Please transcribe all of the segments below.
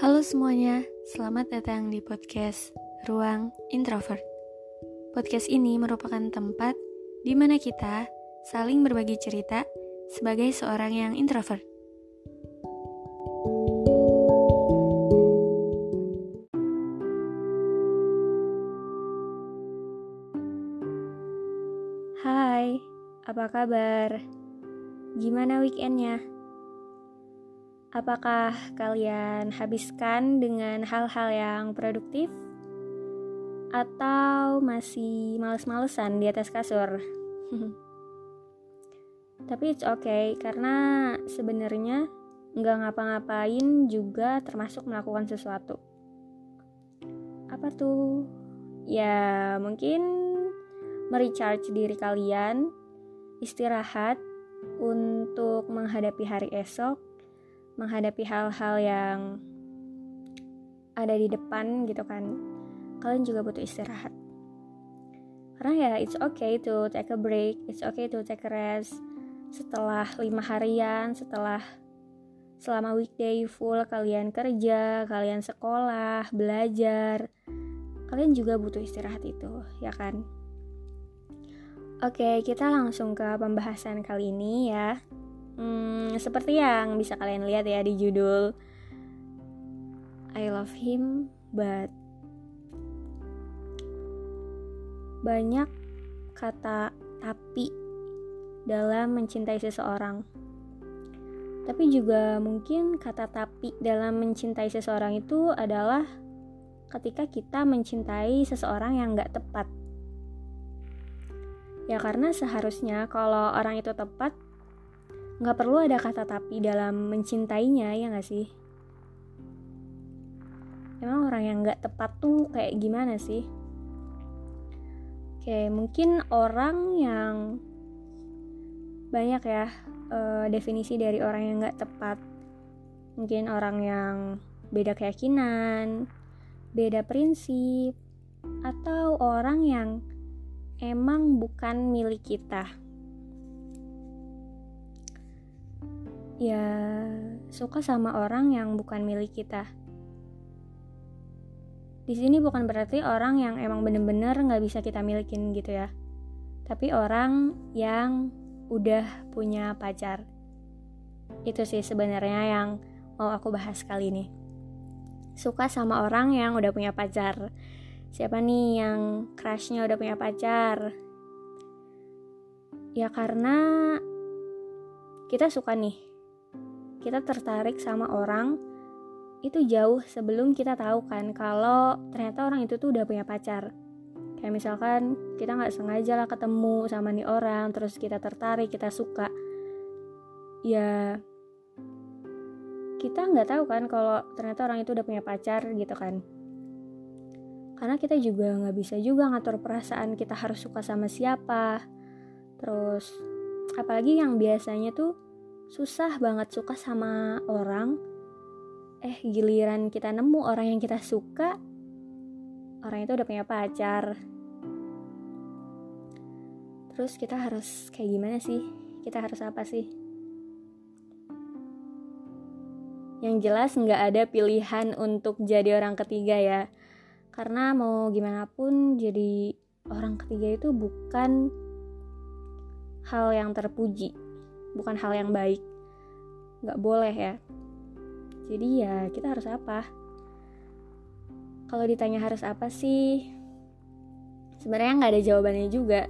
Halo semuanya, selamat datang di podcast Ruang Introvert. Podcast ini merupakan tempat di mana kita saling berbagi cerita sebagai seorang yang introvert. Hai, apa kabar? Gimana weekendnya? Apakah kalian habiskan dengan hal-hal yang produktif? Atau masih males-malesan di atas kasur? Tapi it's okay, karena sebenarnya nggak ngapa-ngapain juga termasuk melakukan sesuatu. Apa tuh? Ya, mungkin merecharge diri kalian, istirahat untuk menghadapi hari esok, menghadapi hal-hal yang ada di depan gitu kan. Kalian juga butuh istirahat. Karena ya it's okay to take a break, it's okay to take a rest. Setelah lima harian, setelah selama weekday full kalian kerja, kalian sekolah, belajar, kalian juga butuh istirahat itu, ya kan? Oke, kita langsung ke pembahasan kali ini ya. Hmm, seperti yang bisa kalian lihat ya di judul I love him, but banyak kata tapi dalam mencintai seseorang. Tapi juga mungkin kata tapi dalam mencintai seseorang itu adalah ketika kita mencintai seseorang yang gak tepat Ya karena seharusnya kalau orang itu tepat, nggak perlu ada kata tapi dalam mencintainya ya nggak sih? Emang orang yang nggak tepat tuh kayak gimana sih? Oke, mungkin orang yang banyak ya uh, definisi dari orang yang nggak tepat. Mungkin orang yang beda keyakinan, beda prinsip, atau orang yang emang bukan milik kita. Ya, suka sama orang yang bukan milik kita. Di sini bukan berarti orang yang emang bener-bener nggak bisa kita milikin gitu ya. Tapi orang yang udah punya pacar. Itu sih sebenarnya yang mau aku bahas kali ini. Suka sama orang yang udah punya pacar Siapa nih yang crushnya udah punya pacar? Ya karena kita suka nih. Kita tertarik sama orang itu jauh sebelum kita tahu kan kalau ternyata orang itu tuh udah punya pacar. Kayak misalkan kita nggak sengaja lah ketemu sama nih orang, terus kita tertarik, kita suka. Ya kita nggak tahu kan kalau ternyata orang itu udah punya pacar gitu kan karena kita juga nggak bisa juga ngatur perasaan kita harus suka sama siapa terus apalagi yang biasanya tuh susah banget suka sama orang. Eh giliran kita nemu orang yang kita suka orang itu udah punya pacar. Terus kita harus kayak gimana sih? Kita harus apa sih? Yang jelas nggak ada pilihan untuk jadi orang ketiga ya. Karena mau gimana pun jadi orang ketiga itu bukan hal yang terpuji bukan hal yang baik. Nggak boleh ya. Jadi ya kita harus apa? Kalau ditanya harus apa sih sebenarnya nggak ada jawabannya juga.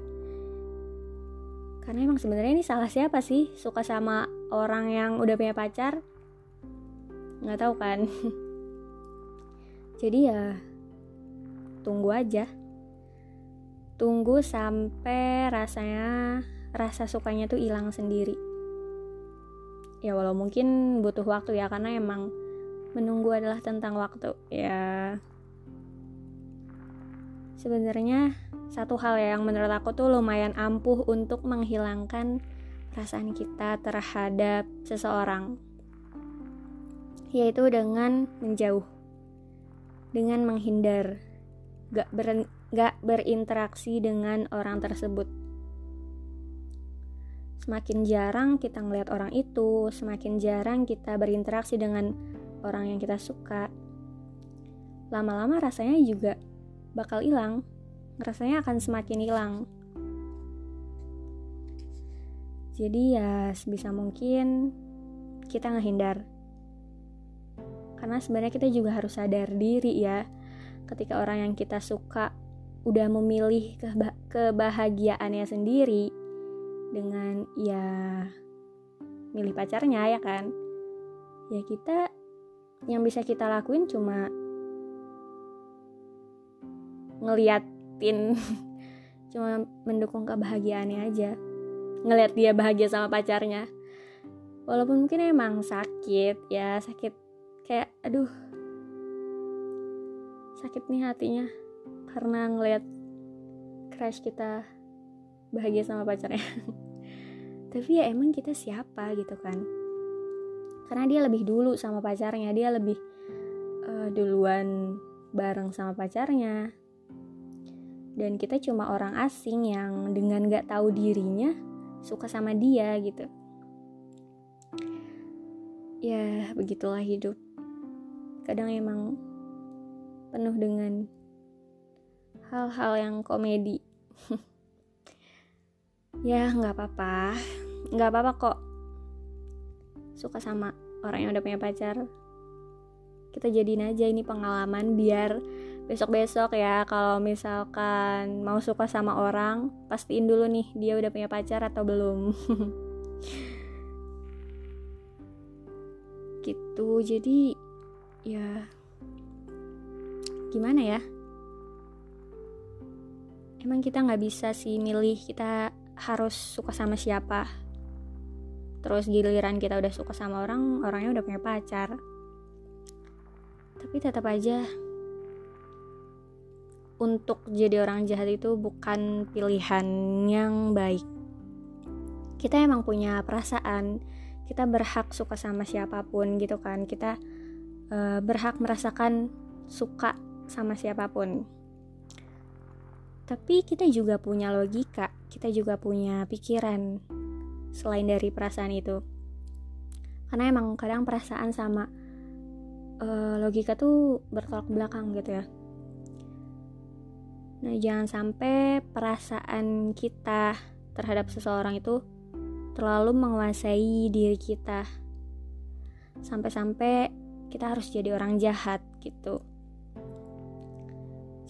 Karena emang sebenarnya ini salah siapa sih? Suka sama orang yang udah punya pacar? Nggak tahu kan? Jadi ya tunggu aja. Tunggu sampai rasanya rasa sukanya tuh hilang sendiri ya walau mungkin butuh waktu ya karena emang menunggu adalah tentang waktu ya. Sebenarnya satu hal yang menurut aku tuh lumayan ampuh untuk menghilangkan perasaan kita terhadap seseorang yaitu dengan menjauh dengan menghindar gak, ber, gak berinteraksi dengan orang tersebut semakin jarang kita ngeliat orang itu semakin jarang kita berinteraksi dengan orang yang kita suka. Lama-lama rasanya juga bakal hilang rasanya akan semakin hilang. Jadi ya sebisa mungkin kita ngehindar. Karena sebenarnya kita juga harus sadar diri ya ketika orang yang kita suka udah memilih keba kebahagiaannya sendiri dengan ya milih pacarnya ya kan? Ya kita yang bisa kita lakuin cuma ngeliatin cuma mendukung kebahagiaannya aja. Ngeliat dia bahagia sama pacarnya. Walaupun mungkin emang sakit ya sakit kayak aduh sakit nih hatinya karena ngeliat crush kita bahagia sama pacarnya. Tapi ya emang kita siapa gitu kan. Karena dia lebih dulu sama pacarnya dia lebih uh, duluan bareng sama pacarnya. Dan kita cuma orang asing yang dengan gak tahu dirinya suka sama dia gitu. Ya begitulah hidup. Kadang emang penuh dengan hal-hal yang komedi ya nggak apa-apa. Nggak apa-apa kok. Suka sama orang yang udah punya pacar. Kita jadiin aja ini pengalaman biar besok-besok ya kalau misalkan mau suka sama orang pastiin dulu nih dia udah punya pacar atau belum. Gitu. Jadi ya gimana ya? Emang kita nggak bisa sih milih kita harus suka sama siapa terus giliran kita udah suka sama orang orangnya udah punya pacar tapi tetap aja untuk jadi orang jahat itu bukan pilihan yang baik. Kita emang punya perasaan, kita berhak suka sama siapa pun gitu kan. Kita uh, berhak merasakan suka sama siapa pun. Tapi kita juga punya logika, kita juga punya pikiran selain dari perasaan itu. Karena emang kadang perasaan sama uh, logika tuh bertolak belakang gitu ya Nah, jangan sampai perasaan kita terhadap seseorang itu terlalu menguasai diri kita. Sampai-sampai kita harus jadi orang jahat gitu.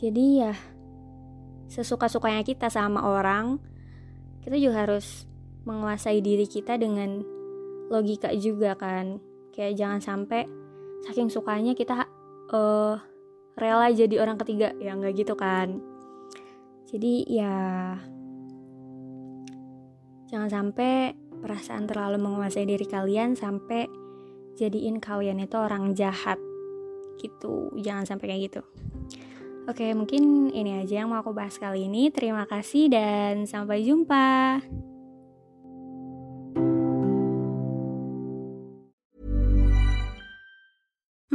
Jadi ya sesuka-sukanya kita sama orang, kita juga harus menguasai diri kita dengan logika juga kan. Kayak jangan sampai saking sukanya kita uh, rela jadi orang ketiga. Ya nggak gitu kan. Jadi ya jangan sampai perasaan terlalu menguasai diri kalian sampai jadiin kalian itu orang jahat. Gitu. Jangan sampai kayak gitu oke mungkin ini aja yang mau aku bahas kali ini. Terima kasih dan sampai jumpa